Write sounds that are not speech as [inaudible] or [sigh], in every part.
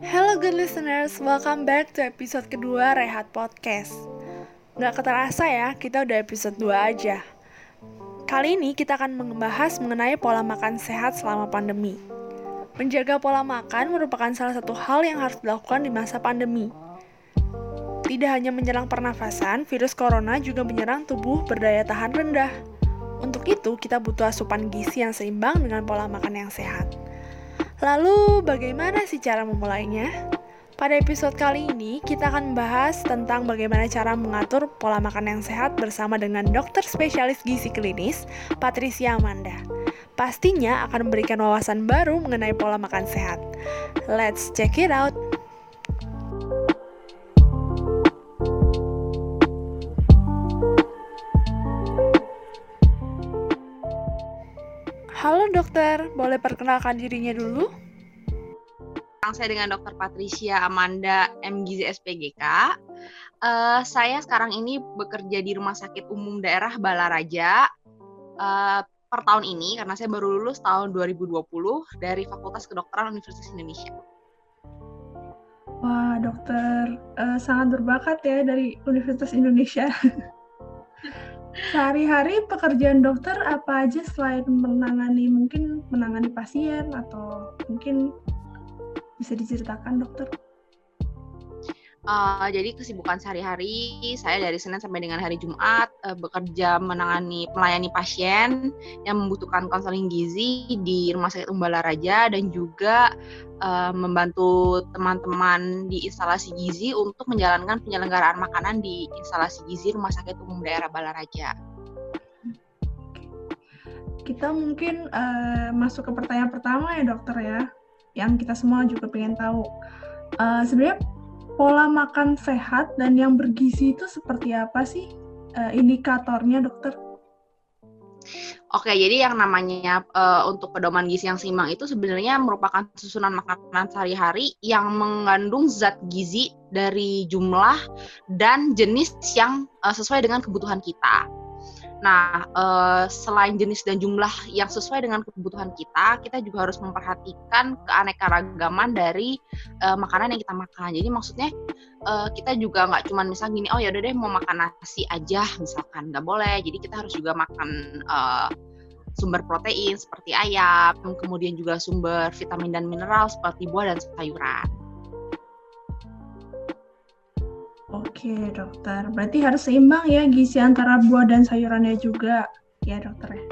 Hello good listeners, welcome back to episode kedua Rehat Podcast. Nggak keterasa ya, kita udah episode 2 aja. Kali ini kita akan membahas mengenai pola makan sehat selama pandemi. Menjaga pola makan merupakan salah satu hal yang harus dilakukan di masa pandemi. Tidak hanya menyerang pernafasan, virus corona juga menyerang tubuh berdaya tahan rendah. Untuk itu, kita butuh asupan gizi yang seimbang dengan pola makan yang sehat. Lalu, bagaimana sih cara memulainya? Pada episode kali ini, kita akan membahas tentang bagaimana cara mengatur pola makan yang sehat bersama dengan dokter spesialis gizi klinis, Patricia Amanda. Pastinya akan memberikan wawasan baru mengenai pola makan sehat. Let's check it out! Halo dokter, boleh perkenalkan dirinya dulu? saya dengan Dr. Patricia Amanda MGZ SPGK. Uh, saya sekarang ini bekerja di Rumah Sakit Umum Daerah Balaraja uh, per tahun ini karena saya baru lulus tahun 2020 dari Fakultas Kedokteran Universitas Indonesia. Wah, dokter uh, sangat berbakat ya dari Universitas Indonesia. [laughs] Sehari-hari pekerjaan dokter apa aja selain menangani mungkin menangani pasien atau mungkin bisa diceritakan dokter? Uh, jadi kesibukan sehari-hari saya dari Senin sampai dengan hari Jumat uh, bekerja menangani melayani pasien yang membutuhkan konseling gizi di Rumah Sakit Umbala Raja dan juga uh, membantu teman-teman di instalasi gizi untuk menjalankan penyelenggaraan makanan di instalasi gizi Rumah Sakit Umum Daerah Balaraja. Kita mungkin uh, masuk ke pertanyaan pertama ya dokter ya yang kita semua juga pengen tahu. Uh, Sebenarnya pola makan sehat dan yang bergizi itu seperti apa sih uh, indikatornya, dokter? Oke, jadi yang namanya uh, untuk pedoman gizi yang seimbang itu sebenarnya merupakan susunan makanan sehari-hari yang mengandung zat gizi dari jumlah dan jenis yang uh, sesuai dengan kebutuhan kita. Nah, uh, selain jenis dan jumlah yang sesuai dengan kebutuhan kita, kita juga harus memperhatikan keanekaragaman dari uh, makanan yang kita makan. Jadi maksudnya uh, kita juga nggak cuma misalnya gini, oh ya udah deh mau makan nasi aja misalkan, nggak boleh. Jadi kita harus juga makan uh, sumber protein seperti ayam, kemudian juga sumber vitamin dan mineral seperti buah dan sayuran. Oke dokter, berarti harus seimbang ya gizi antara buah dan sayurannya juga ya dokter ya?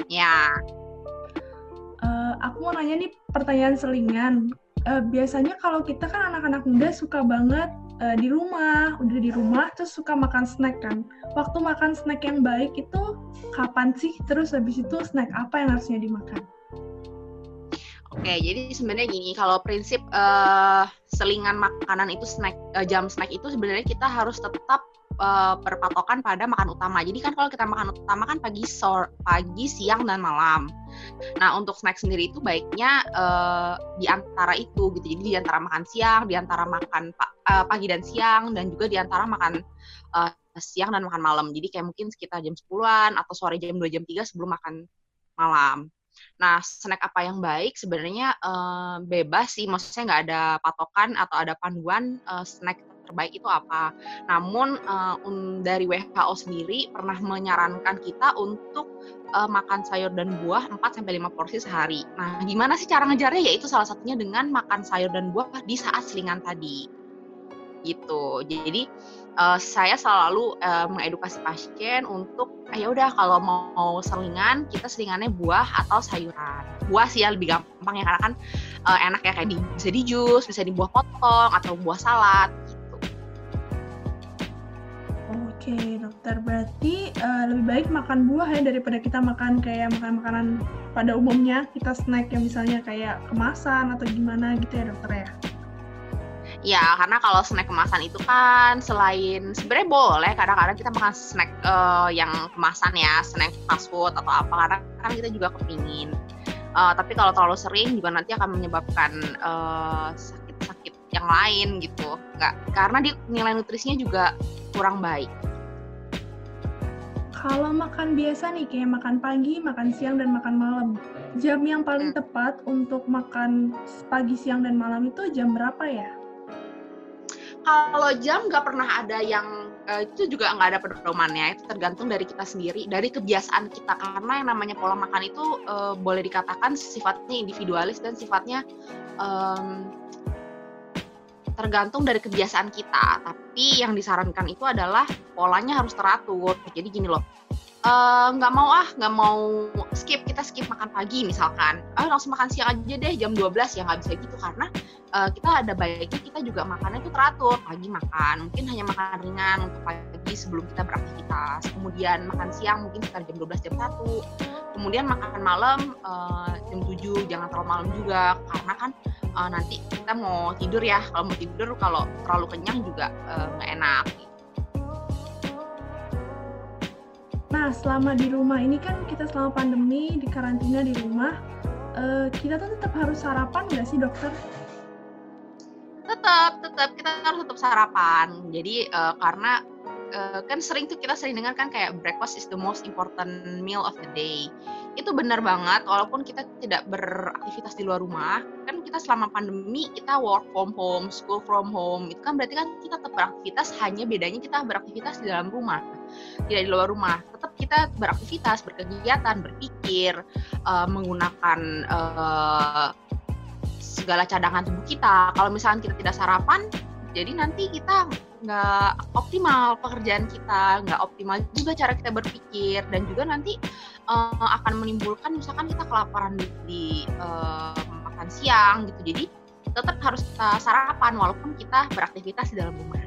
Uh, aku mau nanya nih pertanyaan selingan. Uh, biasanya kalau kita kan anak-anak muda suka banget uh, di rumah, udah di rumah terus suka makan snack kan. Waktu makan snack yang baik itu kapan sih? Terus habis itu snack apa yang harusnya dimakan? Oke, jadi sebenarnya gini, kalau prinsip uh, selingan makanan itu snack uh, jam snack itu sebenarnya kita harus tetap uh, berpatokan pada makan utama. Jadi kan kalau kita makan utama kan pagi sore, pagi, siang dan malam. Nah, untuk snack sendiri itu baiknya uh, di antara itu gitu. Jadi di antara makan siang, di antara makan uh, pagi dan siang dan juga di antara makan uh, siang dan makan malam. Jadi kayak mungkin sekitar jam 10-an atau sore jam 2 jam 3 sebelum makan malam. Nah, snack apa yang baik sebenarnya uh, bebas sih, maksudnya nggak ada patokan atau ada panduan uh, snack terbaik itu apa. Namun uh, dari WHO sendiri pernah menyarankan kita untuk uh, makan sayur dan buah 4 sampai 5 porsi sehari. Nah, gimana sih cara ngejarnya? Yaitu salah satunya dengan makan sayur dan buah di saat selingan tadi. Gitu. Jadi uh, saya selalu uh, mengedukasi pasien untuk ah, ya udah kalau mau, mau selingan kita selingannya buah atau sayuran buah sih ya lebih gampang ya karena kan uh, enak ya kayak di, bisa di jus bisa di buah potong atau buah salad gitu. Oke dokter berarti uh, lebih baik makan buah ya daripada kita makan kayak makan makanan pada umumnya kita snack yang misalnya kayak kemasan atau gimana gitu ya dokter ya. Ya, karena kalau snack kemasan itu kan selain sebenarnya boleh kadang-kadang kita makan snack uh, yang kemasan ya, snack fast food atau apa karena kan kita juga kepingin. Uh, tapi kalau terlalu sering juga nanti akan menyebabkan sakit sakit-sakit yang lain gitu. Nggak, karena di nilai nutrisinya juga kurang baik. Kalau makan biasa nih kayak makan pagi, makan siang dan makan malam, jam yang paling hmm. tepat untuk makan pagi, siang, dan malam itu jam berapa ya? Kalau jam nggak pernah ada yang uh, itu juga nggak ada pedomannya. Itu tergantung dari kita sendiri, dari kebiasaan kita. Karena yang namanya pola makan itu uh, boleh dikatakan sifatnya individualis dan sifatnya um, tergantung dari kebiasaan kita. Tapi yang disarankan itu adalah polanya harus teratur. Jadi gini loh, nggak uh, mau ah nggak mau skip kita skip makan pagi misalkan. Ah langsung makan siang aja deh jam 12 ya nggak bisa gitu karena uh, kita ada baiknya kita juga makannya itu teratur pagi makan mungkin hanya makan ringan untuk pagi sebelum kita beraktivitas. Kemudian makan siang mungkin sekitar jam 12 jam 1 kemudian makan malam uh, jam 7 jangan terlalu malam juga karena kan uh, nanti kita mau tidur ya. Kalau mau tidur kalau terlalu kenyang juga eh, nggak uh, enak Nah, selama di rumah ini kan kita selama pandemi, di karantina di rumah, uh, kita tuh tetap harus sarapan nggak sih dokter? Tetap, tetap kita harus tetap sarapan. Jadi uh, karena uh, kan sering tuh kita sering dengar kan kayak breakfast is the most important meal of the day. Itu benar banget walaupun kita tidak beraktivitas di luar rumah kan kita selama pandemi kita work from home school from home itu kan berarti kan kita tetap beraktivitas hanya bedanya kita beraktivitas di dalam rumah tidak di luar rumah. Tetap kita beraktivitas berkegiatan berpikir uh, menggunakan uh, segala cadangan tubuh kita. Kalau misalnya kita tidak sarapan jadi nanti kita nggak optimal pekerjaan kita, nggak optimal juga cara kita berpikir dan juga nanti uh, akan menimbulkan misalkan kita kelaparan di, di uh, makan siang gitu. Jadi tetap harus kita sarapan walaupun kita beraktivitas di dalam rumah.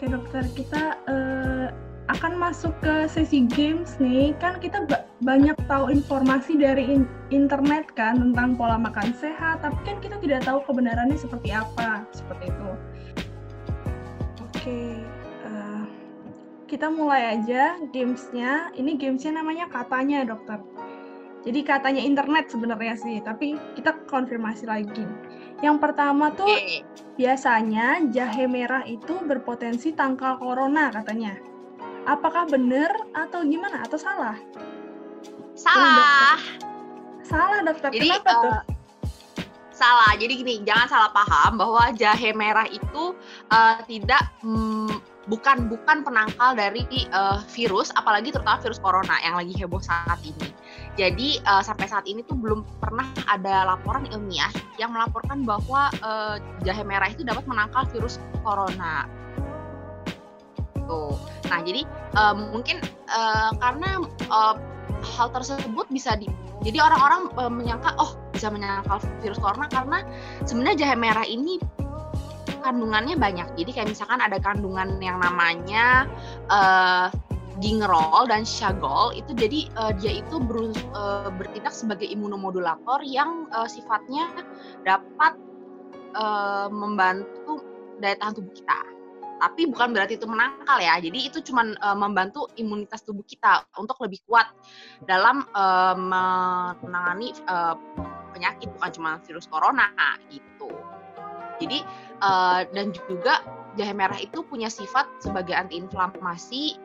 Oke dokter, kita uh, akan masuk ke sesi games nih. Kan kita banyak tahu informasi dari in internet kan tentang pola makan sehat, tapi kan kita tidak tahu kebenarannya seperti apa, seperti itu. Oke, uh, kita mulai aja gamesnya. Ini gamesnya namanya katanya dokter. Jadi katanya internet sebenarnya sih, tapi kita konfirmasi lagi. Yang pertama tuh okay. biasanya jahe merah itu berpotensi tangkal corona katanya. Apakah benar atau gimana atau salah? Salah. Salah dokter. Jadi, Kenapa uh, tuh? Salah. Jadi gini, jangan salah paham bahwa jahe merah itu uh, tidak mm, bukan bukan penangkal dari uh, virus, apalagi terutama virus corona yang lagi heboh saat ini. Jadi uh, sampai saat ini tuh belum pernah ada laporan ilmiah yang melaporkan bahwa uh, jahe merah itu dapat menangkal virus corona. Tuh. Nah, jadi uh, mungkin uh, karena uh, hal tersebut bisa di jadi orang-orang uh, menyangka oh bisa menyangkal virus corona karena sebenarnya jahe merah ini kandungannya banyak. Jadi kayak misalkan ada kandungan yang namanya uh, gingerol dan shagol itu jadi uh, dia itu ber, uh, bertindak sebagai imunomodulator yang uh, sifatnya dapat uh, membantu daya tahan tubuh kita. Tapi bukan berarti itu menangkal ya. Jadi itu cuma uh, membantu imunitas tubuh kita untuk lebih kuat dalam uh, menangani uh, penyakit bukan cuma virus corona gitu. Jadi uh, dan juga jahe merah itu punya sifat sebagai antiinflamasi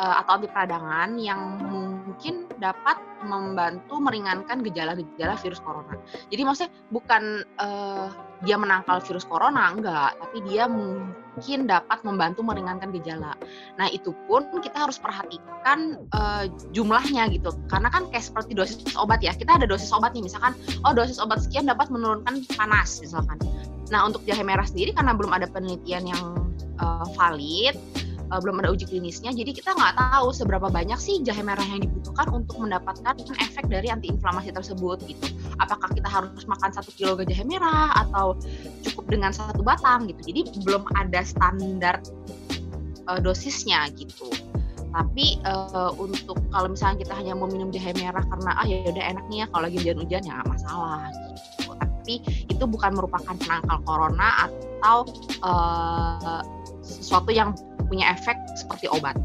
uh, atau anti peradangan yang mungkin dapat membantu meringankan gejala-gejala virus corona. Jadi maksudnya bukan uh, dia menangkal virus corona enggak, tapi dia dapat membantu meringankan gejala. Nah, itu pun kita harus perhatikan uh, jumlahnya gitu. Karena kan kayak seperti dosis obat ya. Kita ada dosis obat nih misalkan oh dosis obat sekian dapat menurunkan panas misalkan. Nah, untuk jahe merah sendiri karena belum ada penelitian yang uh, valid uh, belum ada uji klinisnya jadi kita nggak tahu seberapa banyak sih jahe merah yang dibutuhkan untuk mendapatkan efek dari antiinflamasi tersebut gitu apakah kita harus makan satu kilo jahe merah atau cukup dengan satu batang gitu. Jadi belum ada standar uh, dosisnya gitu. Tapi uh, untuk kalau misalnya kita hanya mau minum jahe merah karena ah ya udah enak nih ya kalau lagi hujan-hujan ya masalah gitu. Tapi itu bukan merupakan penangkal corona atau uh, sesuatu yang punya efek seperti obat.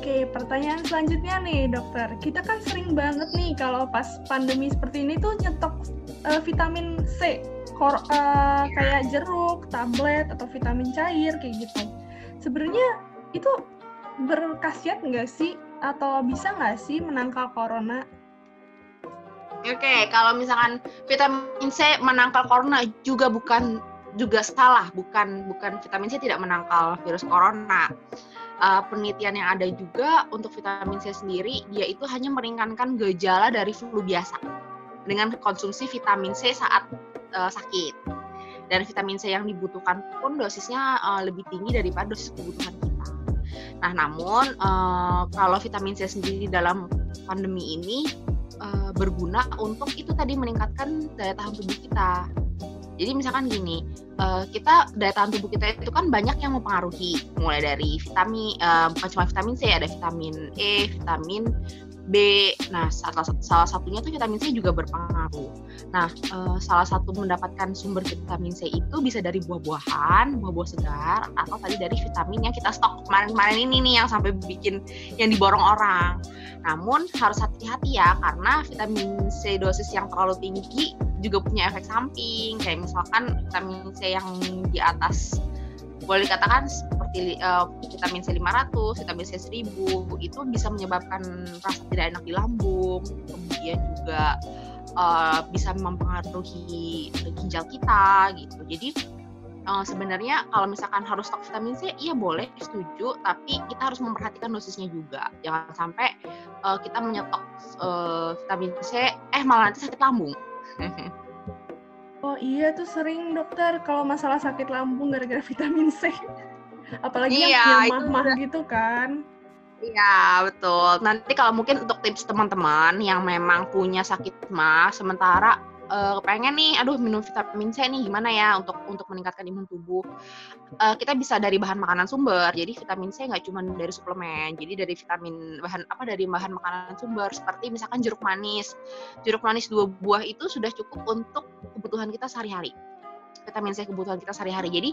Oke, pertanyaan selanjutnya nih dokter. Kita kan sering banget nih kalau pas pandemi seperti ini tuh nyetok uh, vitamin C, kor uh, kayak jeruk, tablet atau vitamin cair kayak gitu. Sebenarnya itu berkhasiat nggak sih atau bisa nggak sih menangkal corona? Oke, kalau misalkan vitamin C menangkal corona juga bukan juga salah, bukan bukan vitamin C tidak menangkal virus corona. Uh, penelitian yang ada juga untuk vitamin C sendiri, dia itu hanya meringankan gejala dari flu biasa dengan konsumsi vitamin C saat uh, sakit. Dan vitamin C yang dibutuhkan pun dosisnya uh, lebih tinggi daripada dosis kebutuhan kita. Nah, namun uh, kalau vitamin C sendiri dalam pandemi ini uh, berguna untuk itu tadi meningkatkan daya tahan tubuh kita. Jadi misalkan gini, uh, kita daya tahan tubuh kita itu kan banyak yang mempengaruhi, mulai dari vitamin, uh, bukan cuma vitamin C, ada vitamin E, vitamin B. Nah, salah, salah satunya tuh vitamin C juga berpengaruh. Nah, uh, salah satu mendapatkan sumber vitamin C itu bisa dari buah-buahan, buah-buah segar, atau tadi dari vitamin yang kita stok kemarin-kemarin ini nih yang sampai bikin yang diborong orang. Namun harus hati-hati ya karena vitamin C dosis yang terlalu tinggi juga punya efek samping. Kayak misalkan vitamin C yang di atas boleh dikatakan seperti uh, vitamin C 500, vitamin C 1000 itu bisa menyebabkan rasa tidak enak di lambung, kemudian juga uh, bisa mempengaruhi ginjal kita gitu. Jadi uh, sebenarnya kalau misalkan harus stok vitamin C, iya boleh setuju, tapi kita harus memperhatikan dosisnya juga. Jangan sampai uh, kita menyetok uh, vitamin C, eh malah nanti sakit lambung. [laughs] oh iya tuh sering dokter kalau masalah sakit lambung gara-gara vitamin C. [laughs] Apalagi iya, yang mah-mah gitu kan. Iya betul. Nanti kalau mungkin untuk tips teman-teman yang memang punya sakit mah, sementara uh, pengen nih, aduh minum vitamin C nih gimana ya untuk untuk meningkatkan imun tubuh. Uh, kita bisa dari bahan makanan sumber. Jadi vitamin C nggak cuma dari suplemen. Jadi dari vitamin bahan apa dari bahan makanan sumber seperti misalkan jeruk manis. Jeruk manis dua buah itu sudah cukup untuk kebutuhan kita sehari-hari vitamin C kebutuhan kita sehari-hari. Jadi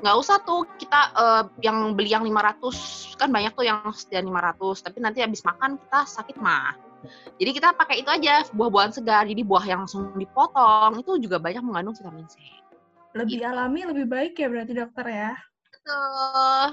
nggak usah tuh kita uh, yang beli yang 500 kan banyak tuh yang sekian 500 tapi nanti habis makan kita sakit mah. Jadi kita pakai itu aja buah-buahan segar. Jadi buah yang langsung dipotong itu juga banyak mengandung vitamin C. Lebih gitu. alami lebih baik ya berarti dokter ya. Betul.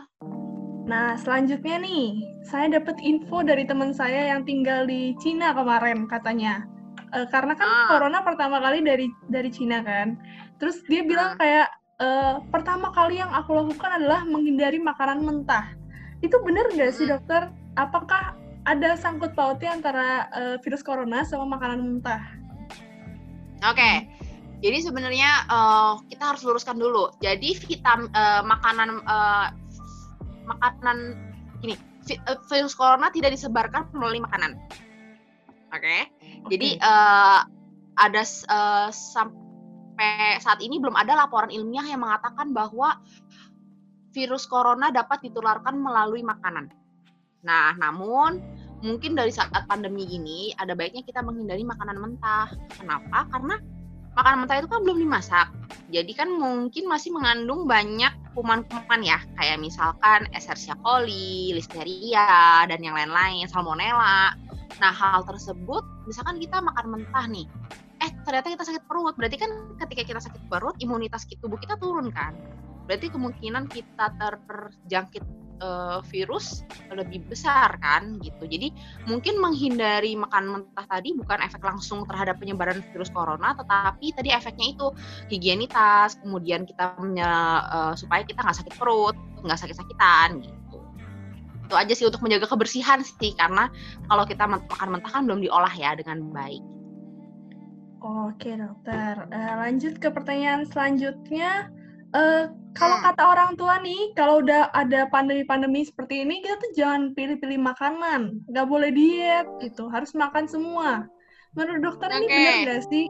Nah, selanjutnya nih, saya dapat info dari teman saya yang tinggal di Cina kemarin katanya. E, karena kan ah. corona pertama kali dari dari Cina kan. Terus dia bilang kayak e, pertama kali yang aku lakukan adalah menghindari makanan mentah. Itu benar nggak sih dokter? Apakah ada sangkut pautnya antara uh, virus corona sama makanan mentah? Oke. Okay. Jadi sebenarnya uh, kita harus luruskan dulu. Jadi vitamin uh, makanan uh, makanan gini, virus corona tidak disebarkan melalui makanan. Oke. Okay? Okay. Jadi uh, ada uh, sampai saat ini belum ada laporan ilmiah yang mengatakan bahwa virus corona dapat ditularkan melalui makanan. Nah, namun mungkin dari saat pandemi ini ada baiknya kita menghindari makanan mentah. Kenapa? Karena makanan mentah itu kan belum dimasak. Jadi kan mungkin masih mengandung banyak kuman-kuman ya, kayak misalkan Escherichia coli, Listeria, dan yang lain-lain, Salmonella. Nah, hal tersebut misalkan kita makan mentah nih, eh ternyata kita sakit perut berarti kan ketika kita sakit perut imunitas tubuh kita turun kan berarti kemungkinan kita terjangkit uh, virus lebih besar kan gitu. Jadi mungkin menghindari makan mentah tadi bukan efek langsung terhadap penyebaran virus corona tetapi tadi efeknya itu higienitas kemudian kita uh, supaya kita nggak sakit perut nggak sakit-sakitan gitu. Itu aja sih untuk menjaga kebersihan sih karena kalau kita makan mentah kan belum diolah ya dengan baik. Oke dokter, uh, lanjut ke pertanyaan selanjutnya. Kalau kata orang tua nih, kalau udah ada pandemi-pandemi seperti ini, kita tuh jangan pilih-pilih makanan, nggak boleh diet gitu, harus makan semua. Menurut dokter okay. ini benar nggak sih?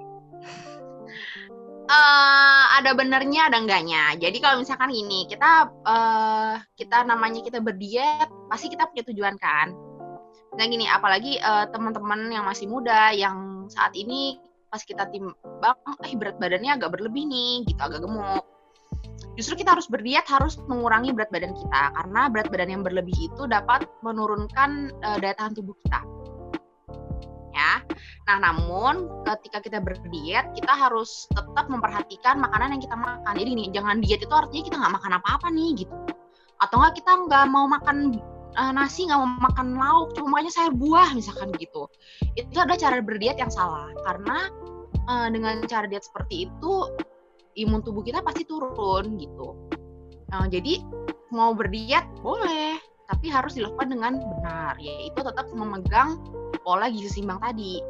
Uh, ada benernya, ada enggaknya. Jadi kalau misalkan ini kita uh, kita namanya kita berdiet, pasti kita punya tujuan kan. Nah gini, apalagi uh, teman-teman yang masih muda, yang saat ini pas kita timbang eh berat badannya agak berlebih nih gitu agak gemuk justru kita harus berdiet harus mengurangi berat badan kita. Karena berat badan yang berlebih itu dapat menurunkan uh, daya tahan tubuh kita. Ya. Nah namun ketika kita berdiet kita harus tetap memperhatikan makanan yang kita makan. Jadi nih jangan diet itu artinya kita nggak makan apa-apa nih gitu. Atau nggak kita nggak mau makan uh, nasi nggak mau makan lauk cuma makanya sayur buah misalkan gitu. Itu adalah cara berdiet yang salah. Karena uh, dengan cara diet seperti itu imun tubuh kita pasti turun gitu. Uh, jadi mau berdiet boleh tapi harus dilakukan dengan benar yaitu tetap memegang pola gizi seimbang tadi.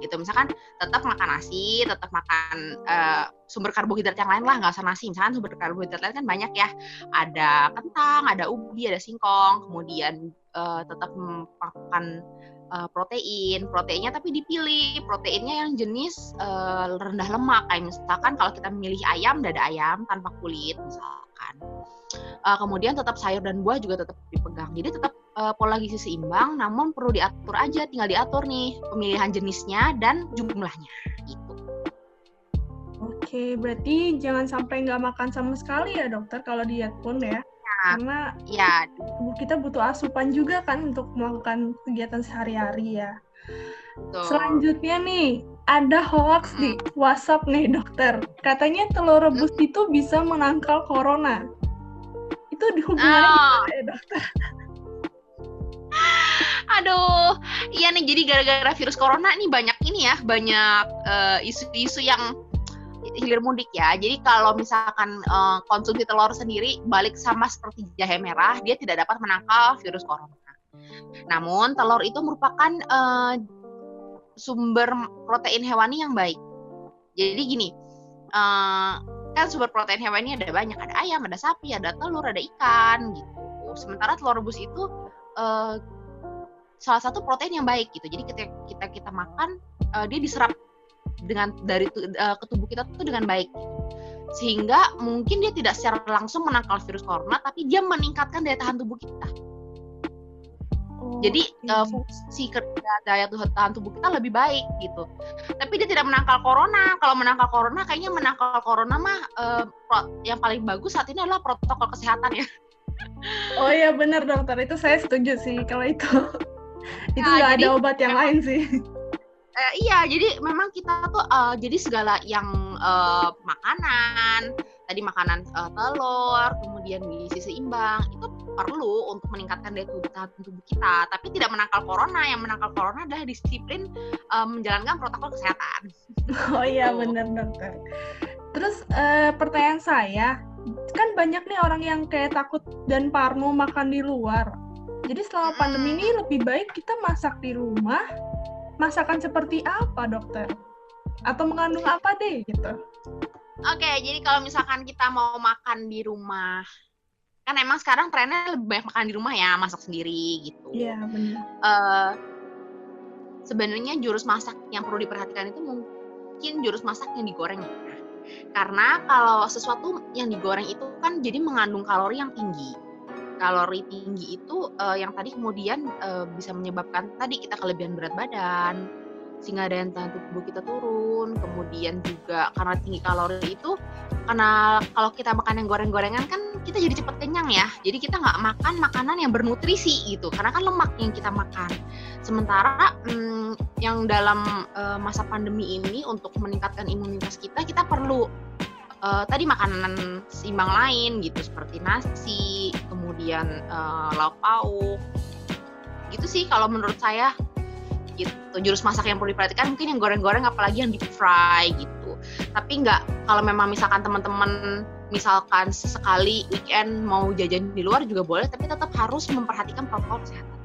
Gitu misalkan tetap makan nasi tetap makan uh, sumber karbohidrat yang lain lah nggak usah nasi misalkan sumber karbohidrat lain kan banyak ya. Ada kentang ada ubi ada singkong kemudian uh, tetap makan uh, protein. Proteinnya tapi dipilih. Proteinnya yang jenis uh, rendah lemak. Kayak misalkan kalau kita memilih ayam dada ayam tanpa kulit misalkan. Uh, kemudian tetap sayur dan buah juga tetap dipegang. Jadi tetap uh, pola gizi seimbang, namun perlu diatur aja, tinggal diatur nih pemilihan jenisnya dan jumlahnya. Gitu. Oke, berarti jangan sampai nggak makan sama sekali ya dokter kalau diet pun ya. Karena ya tubuh kita butuh asupan juga kan untuk melakukan kegiatan sehari-hari ya. Tuh. Selanjutnya nih, ada hoax di WhatsApp nih dokter. Katanya telur rebus itu bisa menangkal corona. Itu dihubungannya oh. ya dokter? [laughs] Aduh, iya nih jadi gara-gara virus corona nih banyak ini ya, banyak uh, isu-isu yang hilir mudik ya. Jadi kalau misalkan uh, konsumsi telur sendiri balik sama seperti jahe merah, dia tidak dapat menangkal virus corona. Namun telur itu merupakan uh, sumber protein hewani yang baik. Jadi gini, uh, kan sumber protein hewani ada banyak, ada ayam, ada sapi, ada telur, ada ikan gitu. Sementara telur rebus itu uh, salah satu protein yang baik gitu. Jadi ketika kita kita makan uh, dia diserap dengan dari uh, ke tubuh kita tuh dengan baik. Sehingga mungkin dia tidak secara langsung menangkal virus corona tapi dia meningkatkan daya tahan tubuh kita. Oh, Jadi uh, fungsi kerja daya tahan tubuh kita lebih baik gitu. Tapi dia tidak menangkal corona. Kalau menangkal corona kayaknya menangkal corona mah uh, yang paling bagus saat ini adalah protokol kesehatan ya. Oh iya benar dokter itu saya setuju sih kalau itu [laughs] itu nah, nggak ada obat yang lain sih. Uh, iya, jadi memang kita tuh uh, jadi segala yang uh, makanan, tadi makanan uh, telur, kemudian gizi seimbang itu perlu untuk meningkatkan daya tahan tubuh kita, tapi tidak menangkal corona. Yang menangkal corona adalah disiplin uh, menjalankan protokol kesehatan. [laughs] Oh iya, benar dokter. Terus uh, pertanyaan saya, kan banyak nih orang yang kayak takut dan parno makan di luar. Jadi selama pandemi ini lebih baik kita masak di rumah. Masakan seperti apa, dokter? Atau mengandung apa deh gitu? Oke, jadi kalau misalkan kita mau makan di rumah, kan emang sekarang trennya lebih banyak makan di rumah ya, masak sendiri gitu. Iya, benar. Uh, sebenarnya jurus masak yang perlu diperhatikan itu mungkin jurus masak yang digoreng ya karena kalau sesuatu yang digoreng itu kan jadi mengandung kalori yang tinggi. Kalori tinggi itu uh, yang tadi kemudian uh, bisa menyebabkan tadi kita kelebihan berat badan, sehingga daya tahan tubuh kita turun. Kemudian juga karena tinggi kalori itu, karena kalau kita makan yang goreng-gorengan kan kita jadi cepat kenyang ya. Jadi kita nggak makan makanan yang bernutrisi gitu, karena kan lemak yang kita makan. Sementara hmm, yang dalam uh, masa pandemi ini untuk meningkatkan imunitas kita, kita perlu uh, tadi makanan seimbang lain gitu seperti nasi, kemudian uh, lauk pauk. Gitu sih kalau menurut saya gitu. Jurus masak yang perlu diperhatikan mungkin yang goreng-goreng apalagi yang deep fry gitu. Tapi nggak kalau memang misalkan teman-teman misalkan sekali weekend mau jajan di luar juga boleh tapi tetap harus memperhatikan protokol kesehatan.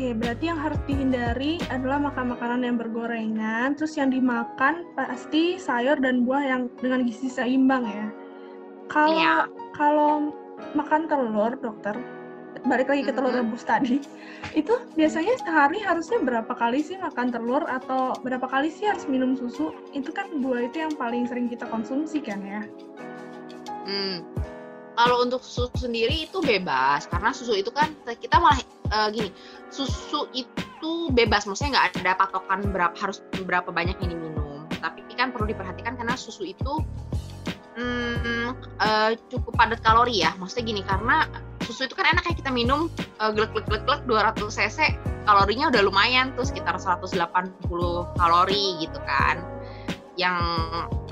Oke, berarti yang harus dihindari adalah makan makanan yang bergorengan, terus yang dimakan pasti sayur dan buah yang dengan gizi seimbang ya. Kalau iya. kalau makan telur, dokter, balik lagi ke telur rebus tadi, itu biasanya sehari harusnya berapa kali sih makan telur atau berapa kali sih harus minum susu? Itu kan buah itu yang paling sering kita konsumsi kan ya. Hmm. Kalau untuk susu sendiri itu bebas karena susu itu kan kita malah uh, gini susu itu bebas maksudnya nggak ada patokan berapa harus berapa banyak ini minum tapi kan perlu diperhatikan karena susu itu hmm, uh, cukup padat kalori ya. Maksudnya gini karena susu itu kan enak ya kita minum uh, glek glek glek glek 200 cc kalorinya udah lumayan tuh sekitar 180 kalori gitu kan. Yang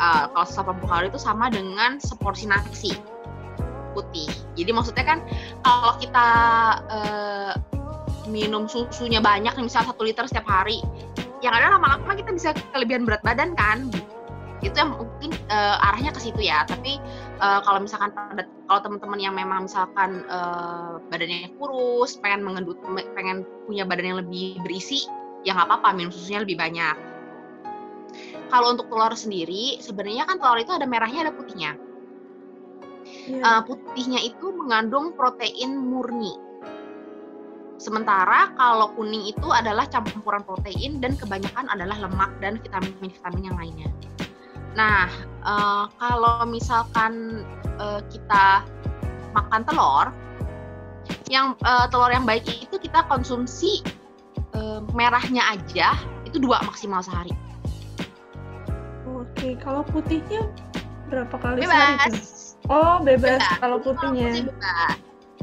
uh, kalau 180 kalori itu sama dengan seporsi nasi putih. Jadi maksudnya kan kalau kita uh, minum susunya banyak, misalnya satu liter setiap hari, yang ada lama-lama kita bisa kelebihan berat badan kan. Itu yang mungkin uh, arahnya ke situ ya. Tapi uh, kalau misalkan kalau teman-teman yang memang misalkan uh, badannya kurus, pengen mengendut, pengen punya badan yang lebih berisi, ya nggak apa-apa minum susunya lebih banyak. Kalau untuk telur sendiri, sebenarnya kan telur itu ada merahnya, ada putihnya yeah. Iya. uh, putihnya itu mengandung protein murni. Sementara kalau kuning itu adalah campuran protein dan kebanyakan adalah lemak dan vitamin-vitamin yang lainnya. Nah, uh, kalau misalkan uh, kita makan telur, yang uh, telur yang baik itu kita konsumsi uh, merahnya aja itu dua maksimal sehari. Oke, kalau putihnya berapa kali Bebas. sehari? Oh, bebas bebas. kalau putihnya. Putih.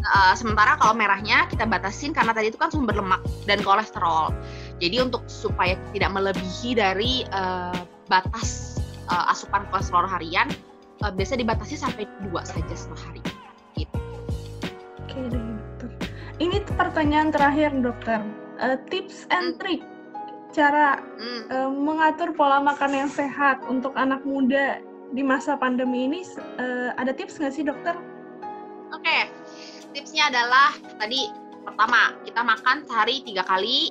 Uh, sementara kalau merahnya kita batasin karena tadi itu kan sumber lemak dan kolesterol. Jadi untuk supaya tidak melebihi dari uh, batas uh, asupan kolesterol harian, uh, biasa dibatasi sampai dua saja sehari. Gitu. Oke dokter. Ini pertanyaan terakhir dokter. Uh, tips and hmm. trick cara hmm. uh, mengatur pola makan yang sehat untuk anak muda di masa pandemi ini uh, ada tips nggak sih dokter? Oke, okay. tipsnya adalah tadi pertama kita makan sehari tiga kali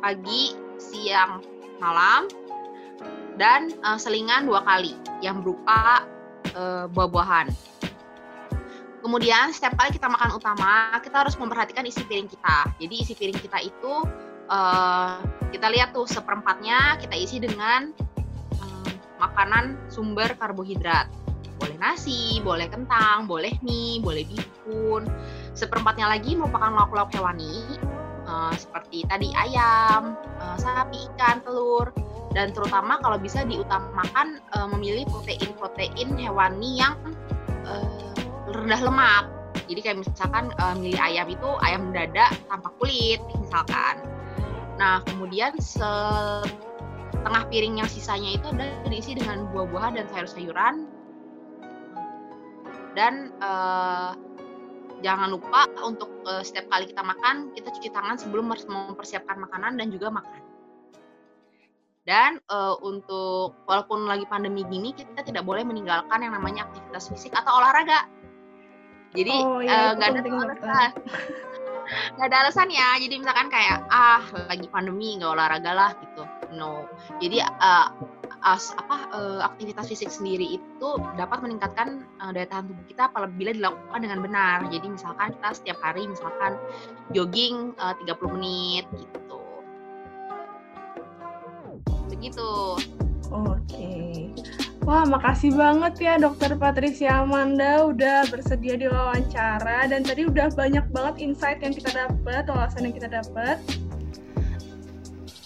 pagi, siang, malam dan uh, selingan dua kali yang berupa uh, buah-buahan. Kemudian setiap kali kita makan utama kita harus memperhatikan isi piring kita. Jadi isi piring kita itu uh, kita lihat tuh seperempatnya kita isi dengan makanan sumber karbohidrat. Boleh nasi, boleh kentang, boleh mie, boleh bihun. Seperempatnya lagi merupakan lauk-lauk hewani, uh, seperti tadi ayam, uh, sapi, ikan, telur, dan terutama kalau bisa diutamakan uh, memilih protein-protein hewani yang uh, rendah lemak. Jadi kayak misalkan uh, milih ayam itu ayam dada tanpa kulit misalkan. Nah, kemudian setengah piring yang sisanya itu ada diisi dengan buah-buahan dan sayur-sayuran. Dan uh, jangan lupa untuk uh, setiap kali kita makan kita cuci tangan sebelum mempersiapkan makanan dan juga makan. Dan uh, untuk walaupun lagi pandemi gini kita tidak boleh meninggalkan yang namanya aktivitas fisik atau olahraga. Jadi oh, iya, uh, ada alasan. [laughs] nggak ada alasan ya. Jadi misalkan kayak ah lagi pandemi nggak olahraga lah no jadi uh, as, apa uh, aktivitas fisik sendiri itu dapat meningkatkan uh, daya tahan tubuh kita apabila dilakukan dengan benar. Jadi misalkan kita setiap hari misalkan jogging uh, 30 menit gitu. Begitu oke. Okay. Wah, makasih banget ya Dokter Patricia Amanda udah bersedia di wawancara dan tadi udah banyak banget insight yang kita dapat, wawasan yang kita dapat.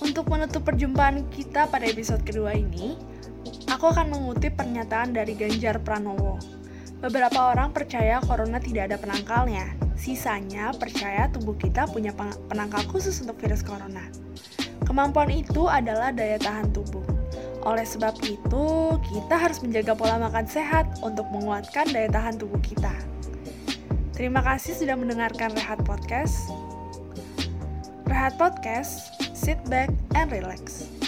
Untuk menutup perjumpaan kita pada episode kedua ini, aku akan mengutip pernyataan dari Ganjar Pranowo. Beberapa orang percaya corona tidak ada penangkalnya, sisanya percaya tubuh kita punya penangkal khusus untuk virus corona. Kemampuan itu adalah daya tahan tubuh. Oleh sebab itu, kita harus menjaga pola makan sehat untuk menguatkan daya tahan tubuh kita. Terima kasih sudah mendengarkan Rehat Podcast. Rehat Podcast sit back and relax.